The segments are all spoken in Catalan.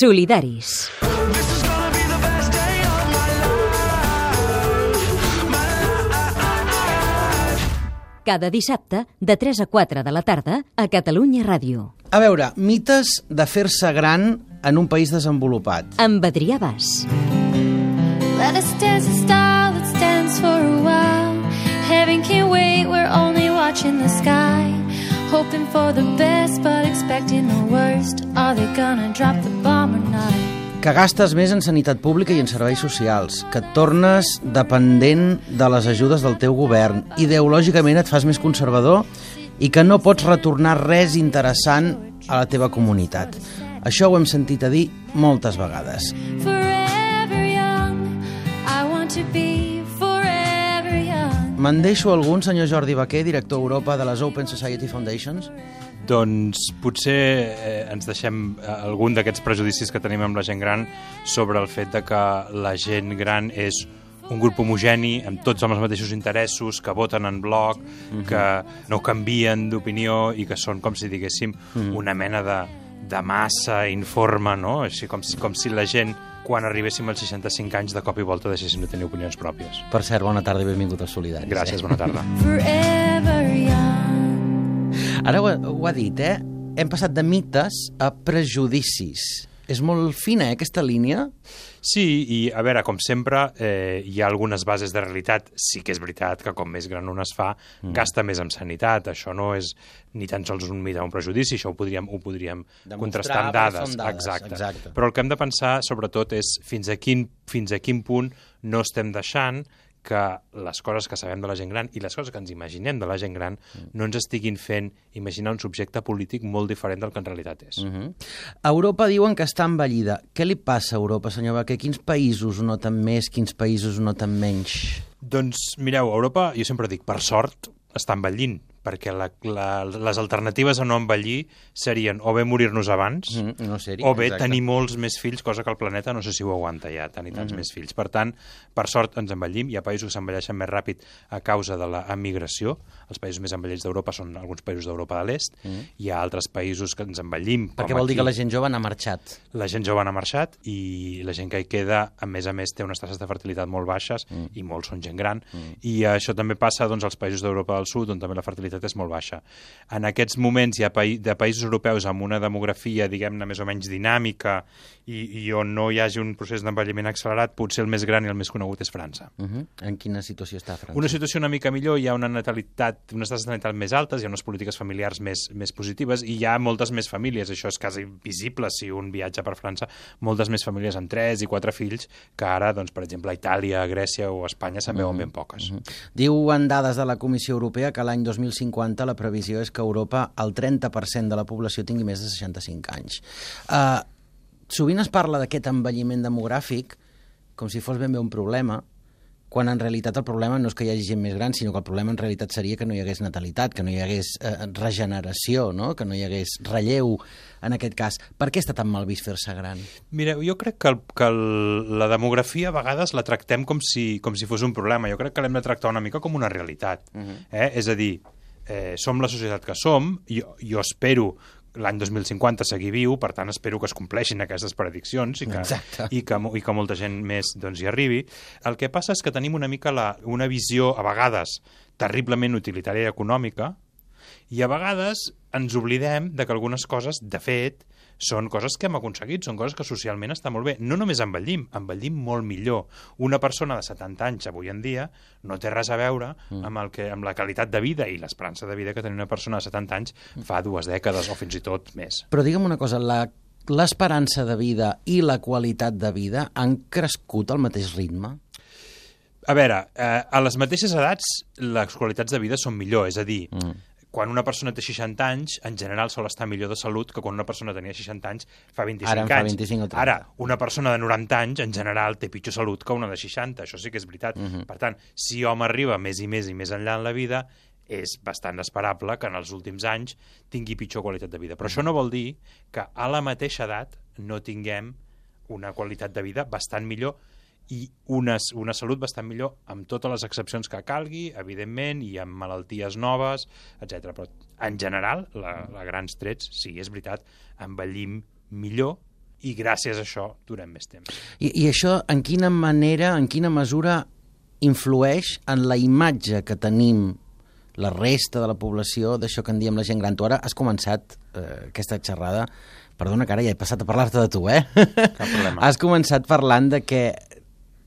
Solidaris. Cada dissabte, de 3 a 4 de la tarda, a Catalunya Ràdio. A veure, mites de fer-se gran en un país desenvolupat. Amb Adrià Bas. Let us dance a style that stands for a while. Heaven can't wait, we're only watching the sky. Hoping for the best, but expecting the worst. Are they gonna drop the bomb or not? Que gastes més en sanitat pública i en serveis socials, que et tornes dependent de les ajudes del teu govern, ideològicament et fas més conservador i que no pots retornar res interessant a la teva comunitat. Això ho hem sentit a dir moltes vegades. Forever Me'n deixo algun, senyor Jordi Baquer, director Europa de les Open Society Foundations? Doncs potser eh, ens deixem eh, algun d'aquests prejudicis que tenim amb la gent gran sobre el fet de que la gent gran és un grup homogeni, amb tots amb els mateixos interessos, que voten en bloc, que no canvien d'opinió i que són, com si diguéssim, una mena de, de massa informe, no? Així com si, com si la gent, quan arribéssim als 65 anys, de cop i volta deixéssim de tenir opinions pròpies. Per cert, bona tarda i benvingut als Solidaris. Gràcies, bona tarda. Ara ho, ho ha dit, eh? Hem passat de mites a prejudicis. És molt fina, eh, aquesta línia? Sí, i a veure, com sempre, eh, hi ha algunes bases de realitat. Sí que és veritat que com més gran un es fa, mm. gasta més en sanitat. Això no és ni tan sols un mite o un prejudici, això ho podríem, ho podríem Demostrar, contrastar amb dades. dades, Exacte. exacte. Però el que hem de pensar, sobretot, és fins a quin, fins a quin punt no estem deixant que les coses que sabem de la gent gran i les coses que ens imaginem de la gent gran no ens estiguin fent imaginar un subjecte polític molt diferent del que en realitat és. Uh -huh. A Europa diuen que està envellida. Què li passa a Europa, senyor Baquer? Quins països ho noten més, quins països ho noten menys? Doncs mireu, Europa, jo sempre dic, per sort, està envellint, perquè la, la, les alternatives a no envellir serien o bé morir-nos abans, Mm, no sé-hi, o bé exacte. tenir molts més fills, cosa que el planeta no sé si ho aguanta ja, tenir tants més fills. Per tant, per sort ens envellim, hi ha països que s'envelleixen més ràpid a causa de la emigració, els països més envellits d'Europa són alguns països d'Europa de l'Est, hi ha altres països que ens envellim, Perquè vol dir aquí. que la gent jove n'ha marxat. La gent jove n'ha marxat i la gent que hi queda, a més a més, té unes tasses de fertilitat molt baixes mm. i molts són gent gran. Mm. I això també passa doncs, als països d'Europa del Sud, on també la fertilitat és molt baixa. En aquests moments hi ha paï de països europeus amb una demografia, diguem-ne, més o menys dinàmica i, i on no hi hagi un procés d'envelliment accelerat, potser el més gran i el més conegut és França. Uh -huh. En quina situació està França? Una situació una mica millor, hi ha una natalitat, unes tasses de natalitat més altes, hi ha unes polítiques familiars més, més positives i hi ha moltes més famílies, això és quasi visible si un viatja per França, moltes més famílies amb 3 i 4 fills que ara, doncs, per exemple, a Itàlia, a Grècia o a Espanya se'n veuen ben poques. Diuen dades de la Comissió Europea que l'any 2050 la previsió és que a Europa el 30% de la població tingui més de 65 anys. Uh, sovint es parla d'aquest envelliment demogràfic com si fos ben bé un problema, quan en realitat el problema no és que hi hagi gent més gran, sinó que el problema en realitat seria que no hi hagués natalitat, que no hi hagués eh, regeneració, no? que no hi hagués relleu en aquest cas. Per què està tan mal vist fer-se gran? Mireu, jo crec que, el, que el, la demografia a vegades la tractem com si, com si fos un problema. Jo crec que l'hem de tractar una mica com una realitat. Uh -huh. eh? És a dir, eh, som la societat que som, jo, jo espero l'any 2050 seguir viu, per tant espero que es compleixin aquestes prediccions i que, Exacte. i que, i que molta gent més doncs, hi arribi. El que passa és que tenim una mica la, una visió, a vegades, terriblement utilitària i econòmica, i a vegades ens oblidem de que algunes coses, de fet, són coses que hem aconseguit, són coses que socialment està molt bé. No només envellim, envellim molt millor. Una persona de 70 anys avui en dia no té res a veure mm. amb, el que, amb la qualitat de vida i l'esperança de vida que tenia una persona de 70 anys fa dues dècades o fins i tot més. Però digue'm una cosa, la l'esperança de vida i la qualitat de vida han crescut al mateix ritme? A veure, eh, a les mateixes edats les qualitats de vida són millor, és a dir, mm. Quan una persona té 60 anys, en general sol estar millor de salut que quan una persona tenia 60 anys fa 25 Ara en fa anys. 25 o 30. Ara, una persona de 90 anys, en general, té pitjor salut que una de 60, això sí que és veritat. Mhm. Mm -hmm. Per tant, si hom arriba més i més i més enllà en la vida, és bastant esperable que en els últims anys tingui pitjor qualitat de vida. Però això no vol dir que a la mateixa edat no tinguem una qualitat de vida bastant millor i una, una salut bastant millor amb totes les excepcions que calgui, evidentment, i amb malalties noves, etc. Però en general, la, la grans trets, sí, és veritat, envellim millor i gràcies a això durem més temps. I, I això, en quina manera, en quina mesura influeix en la imatge que tenim la resta de la població d'això que en diem la gent gran. Tu ara has començat eh, aquesta xerrada, perdona que ara ja he passat a parlar-te de tu, eh? Cap problema. Has començat parlant de que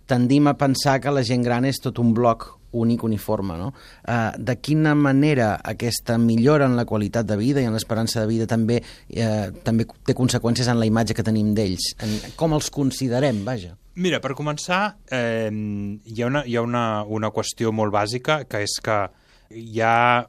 tendim a pensar que la gent gran és tot un bloc únic, uniforme, no? Uh, de quina manera aquesta millora en la qualitat de vida i en l'esperança de vida també, uh, també té conseqüències en la imatge que tenim d'ells? Com els considerem, vaja? Mira, per començar, eh, hi ha, una, hi ha una, una qüestió molt bàsica, que és que hi ha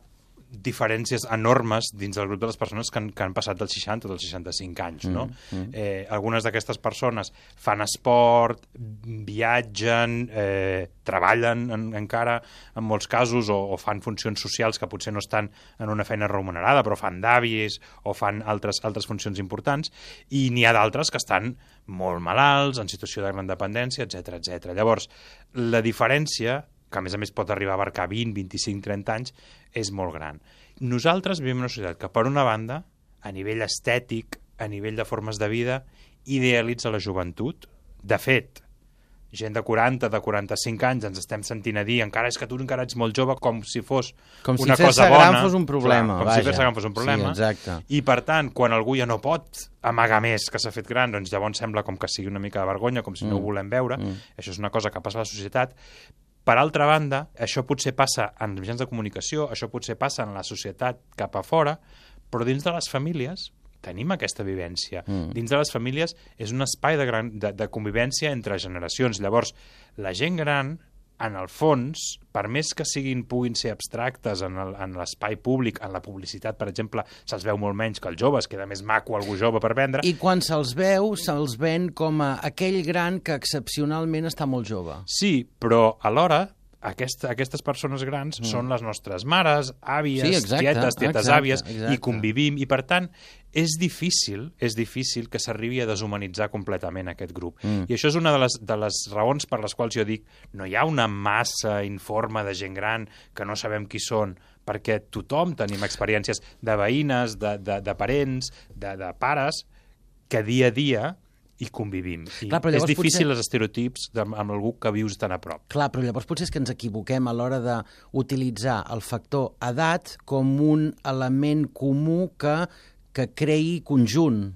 diferències enormes dins del grup de les persones que han, que han passat dels 60 o dels 65 anys, no? Mm, mm. Eh, algunes d'aquestes persones fan esport, viatgen, eh, treballen en, encara, en molts casos, o, o fan funcions socials que potser no estan en una feina remunerada, però fan d'avis o fan altres, altres funcions importants, i n'hi ha d'altres que estan molt malalts, en situació de gran dependència, etc etc. Llavors, la diferència que a més a més pot arribar a abarcar 20, 25, 30 anys, és molt gran. Nosaltres vivim en una societat que, per una banda, a nivell estètic, a nivell de formes de vida, idealitza la joventut. De fet, gent de 40, de 45 anys ens estem sentint a dir encara és que tu encara ets molt jove com si fos Com si una fer-se cosa bona. gran fos un problema, Clar, com vaja. si fer-se gran fos un problema. Sí, exacte. I, per tant, quan algú ja no pot amagar més que s'ha fet gran, doncs llavors sembla com que sigui una mica de vergonya, com si no ho volem veure. Això és una cosa que passa a la societat. Per altra banda, això potser passa en els mitjans de comunicació, això potser passa en la societat cap a fora, però dins de les famílies tenim aquesta vivència. Mm. Dins de les famílies és un espai de, gran, de, de convivència entre generacions. Llavors, la gent gran, en el fons, per més que siguin puguin ser abstractes en l'espai públic, en la publicitat, per exemple, se'ls veu molt menys que els joves, queda més maco algú jove per vendre, I quan se'ls veu, se'ls ven com a aquell gran que excepcionalment està molt jove. Sí, però alhora aquesta, aquestes persones grans mm. són les nostres mares, àvies, Sí, exacte, tietes, tietes exacte, àvies, exacte. i convivim, i per tant és difícil, és difícil que s'arribi a deshumanitzar completament aquest grup. Mm. I això és una de les, de les raons per les quals jo dic no hi ha una massa informe de gent gran que no sabem qui són, perquè tothom tenim experiències de veïnes, de, de, de parents, de, de pares, que dia a dia hi convivim. I Clar, és difícil potser- els estereotips de, amb algú que vius tan a prop. Clar, però llavors potser és que ens equivoquem a l'hora d'utilitzar el factor edat com un element comú que, que creï conjunt.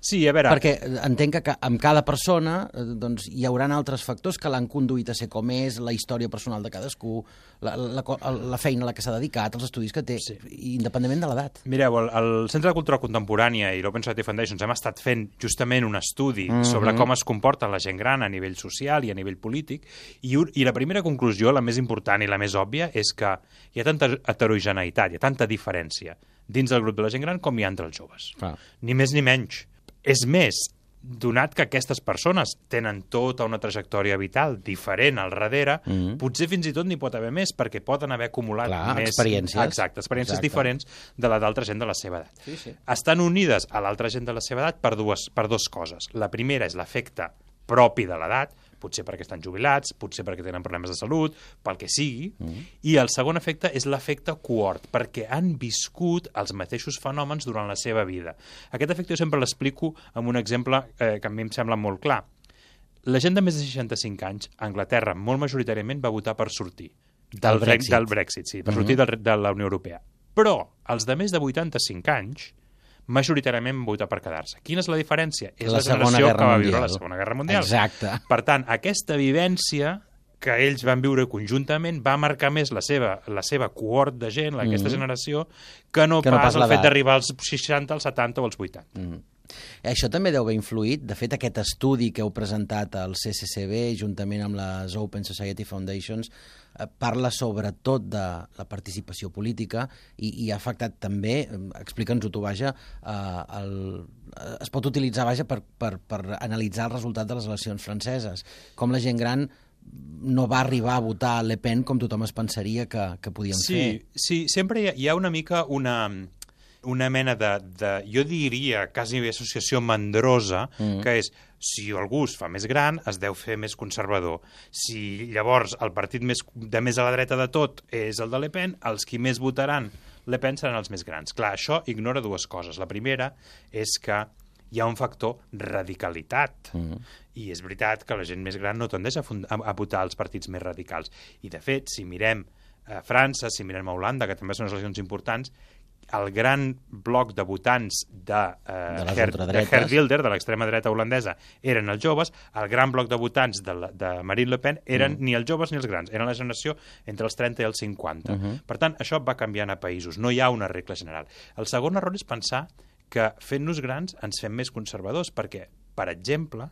Sí, a veure... Perquè entenc que amb cada persona eh, doncs, hi haurà altres factors que l'han conduït a ser com és, la història personal de cadascú, la, la, la feina a la que s'ha dedicat, els estudis que té, sí. independentment de l'edat. Mireu, el, el Centre de Cultura Contemporània i l'Open Society Foundations hem estat fent justament un estudi mm -hmm. sobre com es comporta la gent gran a nivell social i a nivell polític i, un, i la primera conclusió, la més important i la més òbvia, és que hi ha tanta heterogeneïtat, hi ha tanta diferència dins del grup de la gent gran com hi ha entre els joves. Clar. Ni més ni menys. És més, donat que aquestes persones tenen tota una trajectòria vital diferent al darrere, mm -hmm. potser fins i tot n'hi pot haver més, perquè poden haver acumulat Clar, més... experiències. Exacte, experiències Exacte. diferents de la d'altra gent de la seva edat. Sí, sí. Estan unides a l'altra gent de la seva edat per dues, per dues coses. La primera és l'efecte propi de l'edat, potser perquè estan jubilats, potser perquè tenen problemes de salut, pel que sigui, mm. i el segon efecte és l'efecte cohort, perquè han viscut els mateixos fenòmens durant la seva vida. Aquest efecte jo sempre l'explico amb un exemple eh, que a mi em sembla molt clar. La gent de més de 65 anys, a Anglaterra, molt majoritàriament va votar per sortir Del Bre- Brexit. Del Brexit, sí, per sortir del, de la Unió Europea. Però els de més de 85 anys majoritàriament van votar per quedar-se. Quina és la diferència? És La la, generació que va viure Mundial. la Segona Guerra Mundial. Exacte. Per tant, aquesta vivència que ells van viure conjuntament va marcar més la seva, la seva cohort de gent, aquesta generació, que no, Mm. Que no pas pas el fet d'arribar als 60, als 70 o als 80. Mm. Això també deu haver influït. De fet, aquest estudi que heu presentat al CCCB, juntament amb les Open Society Foundations, eh, parla sobretot de la participació política i, i ha afectat també, eh, explica'ns-ho tu, vaja, eh, el, eh, es pot utilitzar, vaja, per, per, per analitzar el resultat de les eleccions franceses. Com la gent gran no va arribar a votar Le Pen com tothom es pensaria que, que podien Sí, fer. sí, sempre hi ha, hi ha una mica una, una mena de, de, jo diria, quasi bé associació mandrosa, mm. que és, si algú es fa més gran, es deu fer més conservador. Si llavors el partit més, de més a la dreta de tot és el de Le Pen, els qui més votaran Le Pen seran els més grans. Clar, això ignora dues coses. La primera és que hi ha un factor radicalitat. Mm. I és veritat que la gent més gran no tendeix a, a, a votar els partits més radicals. I, de fet, si mirem a França, si mirem a Holanda, que també són unes eleccions importants, el gran bloc de votants de, eh, De ultradretes. de de l'extrema dreta holandesa, eren els joves, el gran bloc de votants de, la, de Marine Le Pen eren Mm. ni els joves ni els grans, eren la generació entre els 30 i els 50. Mhm. Per tant, això va canviant a països, no hi ha una regla general. El segon error és pensar que fent-nos grans ens fem més conservadors, perquè, per exemple,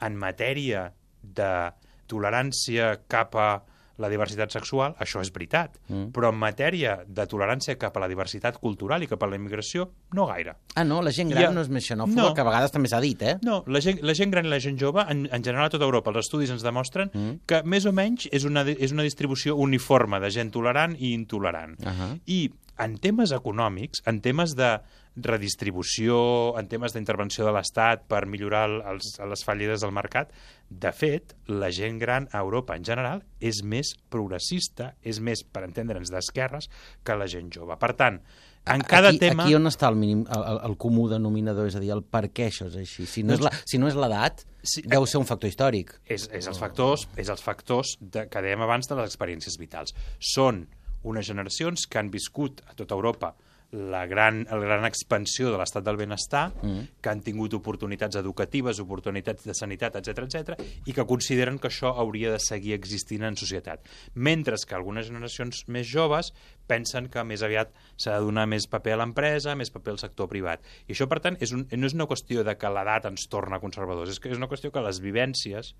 en matèria de tolerància cap a la diversitat sexual, això és veritat, Mm. però en matèria de tolerància cap a la diversitat cultural i cap a la immigració, no gaire. Ah, no? La gent gran Ja. no és més xenòfoba, No. que a vegades també s'ha dit, eh? No, la gent, la gent gran i la gent jove, en, en general a tota Europa, els estudis ens demostren Mm. que més o menys és una, és una distribució uniforme de gent tolerant i intolerant. Ahà. I en temes econòmics, en temes de redistribució, en temes d'intervenció de l'Estat per millorar el- els, les fallides del mercat, de fet, la gent gran a Europa en general és més progressista, és més, per entendre'ns, d'esquerres que la gent jove. Per tant, en cada aquí, tema... Aquí on està el, mínim, el, el, comú denominador, és a dir, el per què això és així. Si no és la- si no és l'edat, Sí, deu ser un factor històric. és, és els factors, és els factors de, que dèiem abans de les experiències vitals. Són unes generacions que han viscut a tota Europa la gran, la gran expansió de l'estat del benestar, mm. que han tingut oportunitats educatives, oportunitats de sanitat, etc etc i que consideren que això hauria de seguir existint en societat. Mentre que algunes generacions més joves pensen que més aviat s'ha de donar més paper a l'empresa, més paper al sector privat. I això, per tant, és un, no és una qüestió de que l'edat ens torna conservadors, és que és una qüestió que les vivències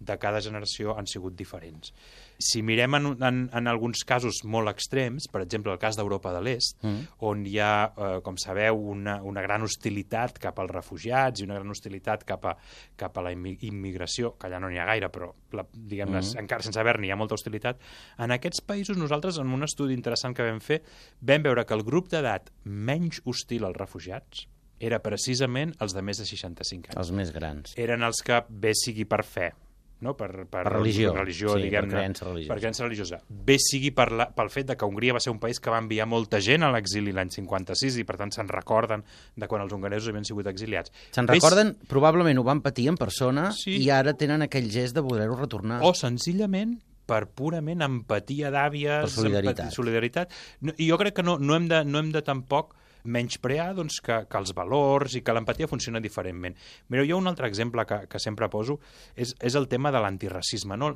de cada generació han sigut diferents. Si mirem en, en, en alguns casos molt extrems, per exemple, el cas d'Europa de l'Est, mm. on hi ha, eh, com sabeu, una, una gran hostilitat cap als refugiats i una gran hostilitat cap a, cap a la immi- immigració, que allà no n'hi ha gaire, però la, diguem-ne, mm. encara sense haver-n'hi hi ha molta hostilitat, en aquests països nosaltres, en un estudi interessant que vam fer, vam veure que el grup d'edat menys hostil als refugiats era precisament els de més de 65 anys Els més grans. eren els que bé sigui per fe, no? per, per, Per religió. per religió Sí, per diguem-ne, creença religiosa. per creença religiosa. Bé sigui per la, pel fet de que Hongria va ser un país que va enviar molta gent a l'exili l'any 56 i per tant se'n recorden de quan els hongaresos havien sigut exiliats. Se'n Bé, recorden? Probablement ho van patir en persona Sí. i ara tenen aquell gest de voler-ho retornar. O senzillament per purament empatia d'àvies... Per solidaritat. empati- solidaritat. No, I jo crec que no, no, hem de, no hem de tampoc menysprear doncs, que, que els valors i que l'empatia funciona diferentment. Mireu, jo un altre exemple que, que sempre poso és, és el tema de l'antiracisme. No?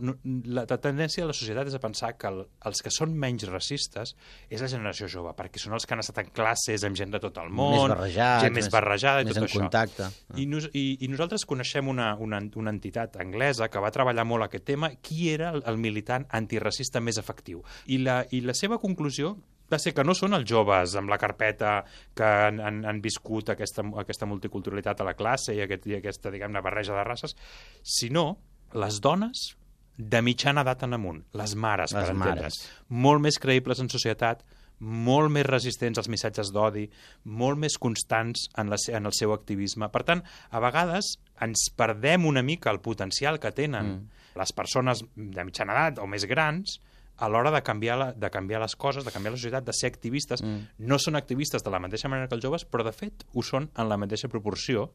La, la tendència de la societat és a pensar que el, els que són menys racistes és la generació jove, perquè són els que han estat en classes amb gent de tot el món, Més barrejats, gent més, més- barrejada i més tot en això. contacte. I, nos, i, I nosaltres coneixem una, una, una entitat anglesa que va treballar molt aquest tema, qui era el, el militant antiracista més efectiu. I la, I la seva conclusió va ser que no són els joves amb la carpeta que han, han, han viscut aquesta, aquesta multiculturalitat a la classe i, aquest, i aquesta, diguem-ne, barreja de races, sinó les dones de mitjana edat en amunt, les mares, Les per entendre's. Molt més creïbles en societat, molt més resistents als missatges d'odi, molt més constants en, la, en el seu activisme. Per tant, a vegades ens perdem una mica el potencial que tenen mm. les persones de mitjana edat o més grans a l'hora de, canviar la, de canviar les coses, de canviar la societat, de ser activistes. Mm. No són activistes de la mateixa manera que els joves, però de fet ho són en la mateixa proporció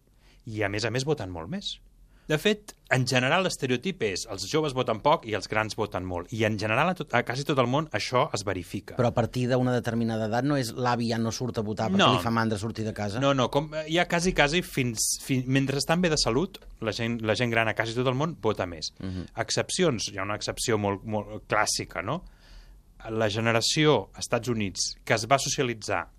i a més a més voten molt més. De fet, en general l'estereotip és els joves voten poc i els grans voten molt. I en general a, tot, a quasi tot el món això es verifica. Però a partir d'una determinada edat no és l'avi ja no surt a votar perquè No. li fa mandra sortir de casa? No, no, com, ja quasi, quasi, fins, fins, mentre estan bé de salut, la gent, la gent gran a quasi tot el món vota més. Uh -huh. Excepcions, hi ha una excepció molt, molt clàssica, no? La generació als Estats Units que es va socialitzar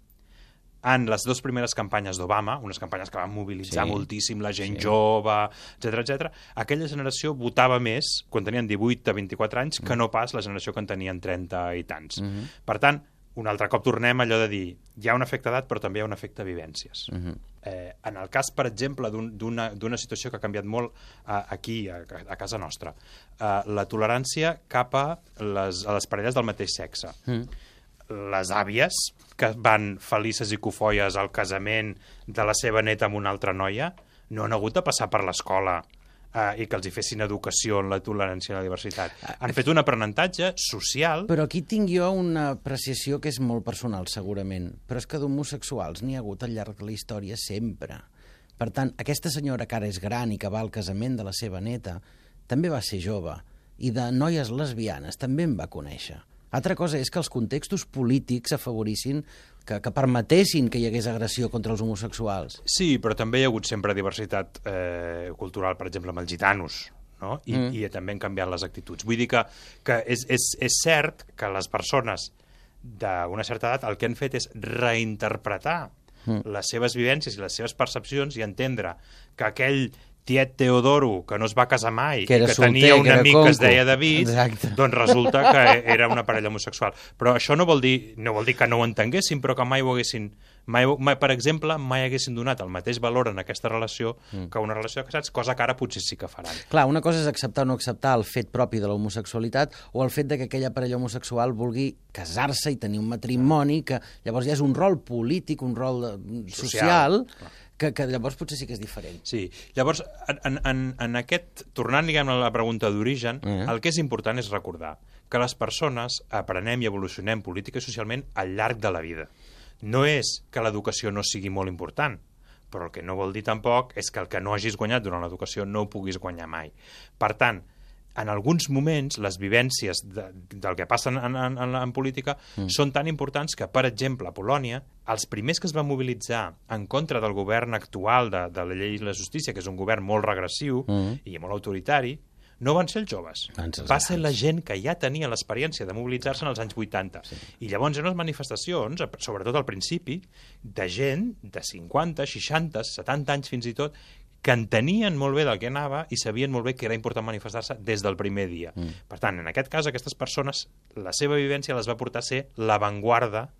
en les dues primeres campanyes d'Obama, unes campanyes que van mobilitzar Sí. moltíssim la gent Sí. jove, etc etc. aquella generació votava més quan tenien 18 a 24 anys que no pas la generació que en tenien 30 i tants. Mm -hmm. Per tant, un altre cop tornem a allò de dir hi ha un efecte edat però també hi ha un efecte vivències. Mm -hmm. eh, en el cas, per exemple, d'un- d'una d'una situació que ha canviat molt eh, aquí, a, a casa nostra, eh, la tolerància cap a les, a les parelles del mateix sexe. Mm les àvies que van felices i cofolles al casament de la seva neta amb una altra noia no han hagut de passar per l'escola eh, i que els hi fessin educació en la tolerància i la diversitat. Han fet un aprenentatge social Però aquí tinc jo una apreciació que és molt personal, segurament. Però és que d'homosexuals n'hi ha hagut al llarg de la història sempre. Per tant, aquesta senyora que ara és gran i que va al casament de la seva neta també va ser jove i de noies lesbianes també en va conèixer. Altra cosa és que els contextos polítics afavorissin que, que permetessin que hi hagués agressió contra els homosexuals. Sí, però també hi ha hagut sempre diversitat eh, cultural, per exemple, amb els gitanos, no? I, mm. i també han canviat les actituds. Vull dir que, que és, és, és cert que les persones d'una certa edat el que han fet és reinterpretar mm. les seves vivències i les seves percepcions i entendre que aquell tiet Teodoro, que no es va casar mai, que, que solter, tenia un que amic conco. que es deia David, Exacte. doncs resulta que era una parella homosexual. Però això no vol dir, no vol dir que no ho entenguessin, però que mai ho haguessin... Mai, mai, per exemple, mai haguessin donat el mateix valor en aquesta relació mm. que una relació de casats, cosa que ara potser sí que faran. Clar, una cosa és acceptar o no acceptar el fet propi de la homosexualitat o el fet de que aquella parella homosexual vulgui casar-se i tenir un matrimoni, que llavors ja és un rol polític, un rol de, social, Social, que, que llavors potser sí que és diferent. Sí, llavors, en, en, en aquest, tornant, diguem a la pregunta d'origen, Eh. el que és important és recordar que les persones aprenem i evolucionem política i socialment al llarg de la vida. No és que l'educació no sigui molt important, però el que no vol dir tampoc és que el que no hagis guanyat durant l'educació no ho puguis guanyar mai. Per tant, en alguns moments les vivències de, del que passa en, en, en, en política mm. són tan importants que, per exemple, a Polònia, els primers que es van mobilitzar en contra del govern actual de, de la llei i la justícia, que és un govern molt regressiu Mm. i molt autoritari, no van ser els joves. Els Va ser la gent que ja tenia l'experiència de mobilitzar-se en els anys 80. Sí. I llavors eren unes manifestacions, sobretot al principi, de gent de 50, 60, 70 anys fins i tot, que entenien molt bé del que anava i sabien molt bé que era important manifestar-se des del primer dia. Mm. Per tant, en aquest cas, aquestes persones, la seva vivència les va portar a ser l'avantguarda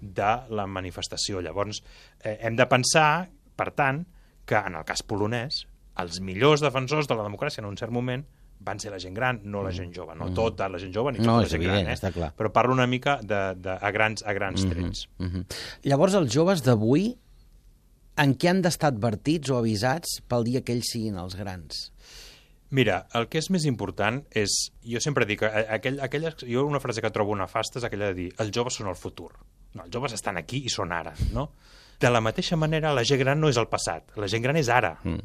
de la manifestació. Llavors, eh, hem de pensar, per tant, que en el cas polonès, els millors defensors de la democràcia en un cert moment van ser la gent gran, no la gent jove. No tota la gent jove ni tota No, la gent evident, gran, eh? està clar. Però parlo una mica de, de, a grans, a grans mm -hmm. trets. Mm -hmm. Llavors, els joves d'avui, en què han d'estar advertits o avisats pel dia que ells siguin els grans? Mira, el que és més important és... Jo sempre dic... Aquell, aquella, jo una frase que trobo nefasta és aquella de dir els joves són el futur. No, els joves estan aquí i són ara, no? De la mateixa manera, la gent gran no és el passat. La gent gran és ara. Mm.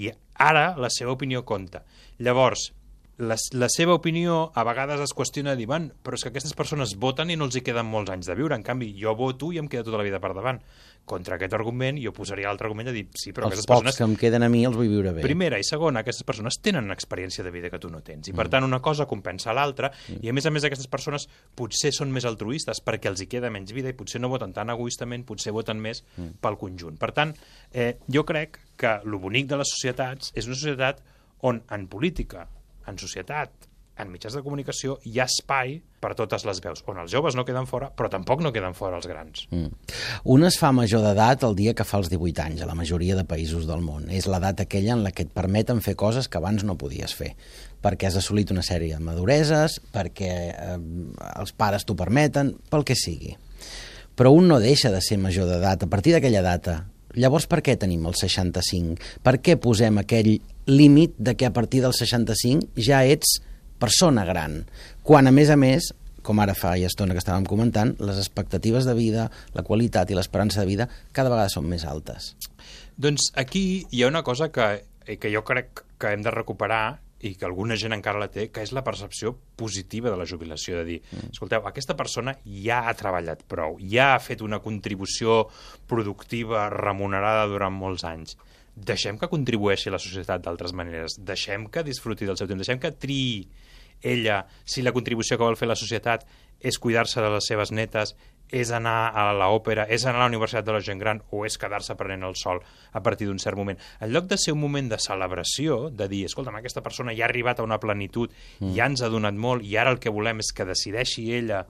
I ara la seva opinió compta. Llavors, la, la seva opinió a vegades es qüestiona dir, "Van, però és que aquestes persones voten i no els hi queden molts anys de viure. En canvi, jo voto i em queda tota la vida per davant. Contra aquest argument, jo posaria l'altre argument de dir, sí, però els aquestes pocs persones que em queden a mi els vull viure bé. Primera i segona, aquestes persones tenen una experiència de vida que tu no tens. I, per tant, una cosa compensa l'altra. I, a més a més, aquestes persones potser són més altruistes perquè els hi queda menys vida i potser no voten tan egoistament, potser voten més pel conjunt. Per tant, eh, jo crec que el bonic de les societats és una societat on, en política, en societat, en mitjans de comunicació, hi ha espai per totes les veus, on els joves no queden fora, però tampoc no queden fora els grans. Mm. Un es fa major d'edat el dia que fa els 18 anys, a la majoria de països del món. És l'edat aquella en la que et permeten fer coses que abans no podies fer, perquè has assolit una sèrie de madureses, perquè eh, els pares t'ho permeten, pel que sigui. Però un no deixa de ser major d'edat a partir d'aquella data. Llavors, per què tenim el 65? Per què posem aquell límit de que a partir del 65 ja ets persona gran? Quan, a més a més, com ara fa ja estona que estàvem comentant, les expectatives de vida, la qualitat i l'esperança de vida cada vegada són més altes. Doncs aquí hi ha una cosa que, eh, que jo crec que hem de recuperar i que alguna gent encara la té, que és la percepció positiva de la jubilació, de dir, mm. escolteu, aquesta persona ja ha treballat prou, ja ha fet una contribució productiva remunerada durant molts anys. Deixem que contribueixi a la societat d'altres maneres, deixem que disfruti del seu temps, deixem que triï ella si la contribució que vol fer la societat és cuidar-se de les seves netes, és anar a l'òpera, és anar a la Universitat de la Gent Gran o és quedar-se prenent el sol a partir d'un cert moment. En lloc de ser un moment de celebració, de dir, escolta'm, aquesta persona ja ha arribat a una plenitud, mm. ja ens ha donat molt i ara el que volem és que decideixi ella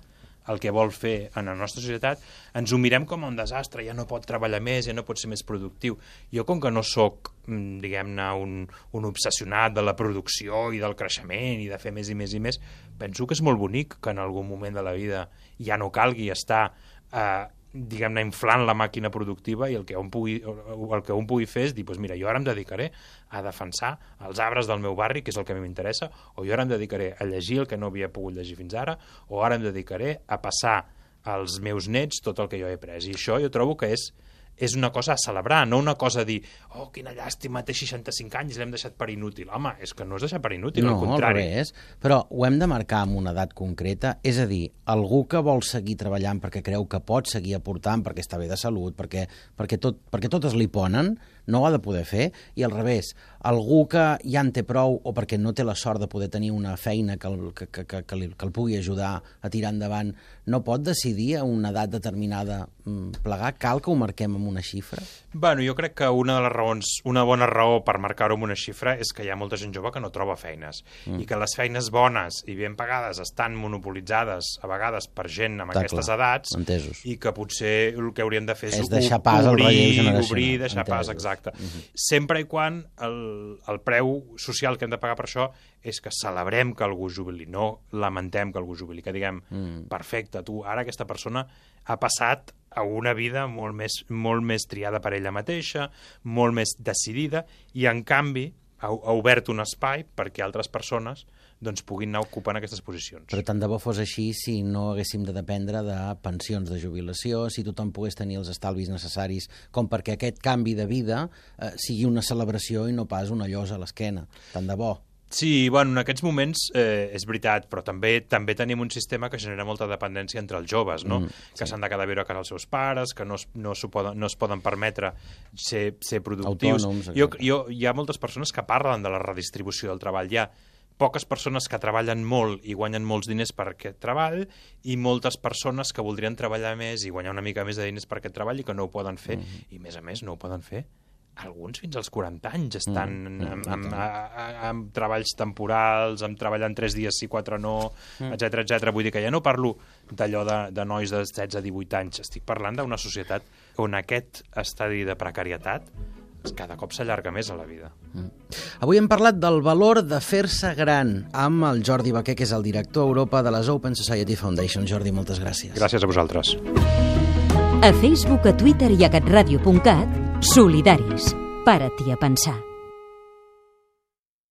el que vol fer en la nostra societat, ens ho mirem com un desastre, ja no pot treballar més, ja no pot ser més productiu. Jo, com que no sóc, mm, diguem-ne, un, un obsessionat de la producció i del creixement i de fer més i més i més, penso que és molt bonic que en algun moment de la vida ja no calgui estar eh, diguem-ne, inflant la màquina productiva i el que un pugui, el que un pugui fer és dir, doncs mira, jo ara em dedicaré a defensar els arbres del meu barri, que és el que a mi m'interessa, o jo ara em dedicaré a llegir el que no havia pogut llegir fins ara, o ara em dedicaré a passar als meus nets tot el que jo he après. I això jo trobo que és és una cosa a celebrar, no una cosa a dir oh, quina llàstima, té 65 anys, l'hem deixat per inútil. Home, és que no és deixar per inútil, no, al contrari. al revés. Però ho hem de marcar amb una edat concreta, és a dir, algú que vol seguir treballant perquè creu que pot seguir aportant, perquè està bé de salut, perquè, perquè, tot, perquè totes li ponen, no ho ha de poder fer, i al revés, algú que ja en té prou o perquè no té la sort de poder tenir una feina que el, que, que, que, que, li, que el pugui ajudar a tirar endavant, no pot decidir a una edat determinada mm, plegar? Cal que ho marquem amb una xifra? Bueno, jo crec que una de les raons, una bona raó per marcar-ho amb una xifra és que hi ha molta gent jove que no troba feines mm. i que les feines bones i ben pagades estan monopolitzades a vegades per gent amb Està aquestes clar, edats entesos. i que potser el que hauríem de fer és, És deixar pas al obrir, generacional, obrir, deixar pas, entesos. exacte. Mm -hmm. Sempre i quan el, el preu social que hem de pagar per això és que celebrem que algú jubili, no lamentem que algú jubili, que diguem, mm. perfecte, tu, ara aquesta persona ha passat a una vida molt més, molt més triada per ella mateixa, molt més decidida, i en canvi ha, ha obert un espai perquè altres persones doncs, puguin anar ocupant aquestes posicions. Però tant de bo fos així si no haguéssim de dependre de pensions de jubilació, si tothom pogués tenir els estalvis necessaris com perquè aquest canvi de vida eh, sigui una celebració i no pas una llosa a l'esquena. Tant de bo. Sí, bueno, en aquests moments eh, és veritat, però també també tenim un sistema que genera molta dependència entre els joves, no? Mm, Mm, que s'han de quedar a viure a casa els seus pares, que no, es, no, poden, no es poden permetre ser, ser productius. Autònoms, jo, jo, hi ha moltes persones que parlen de la redistribució del treball. Hi ha poques persones que treballen molt i guanyen molts diners per aquest treball i moltes persones que voldrien treballar més i guanyar una mica més de diners per aquest treball i que no ho poden fer. Mm-hmm. I, a més a més, no ho poden fer alguns fins als 40 anys estan Mm, mm, mm, amb, amb, amb, amb treballs temporals, amb treballant 3 dies sí, 4 no, Mm. etc etc. Vull dir que ja no parlo d'allò de, de nois de 16 a 18 anys, estic parlant d'una societat on aquest estadi de precarietat cada cop s'allarga més a la vida. Avui hem parlat del valor de fer-se gran amb el Jordi Baquer, que és el director a Europa de les Open Society Foundation. Jordi, moltes gràcies. Gràcies a vosaltres. A Facebook, a Twitter i a catradio.cat, solidaris. Para-t'hi a pensar.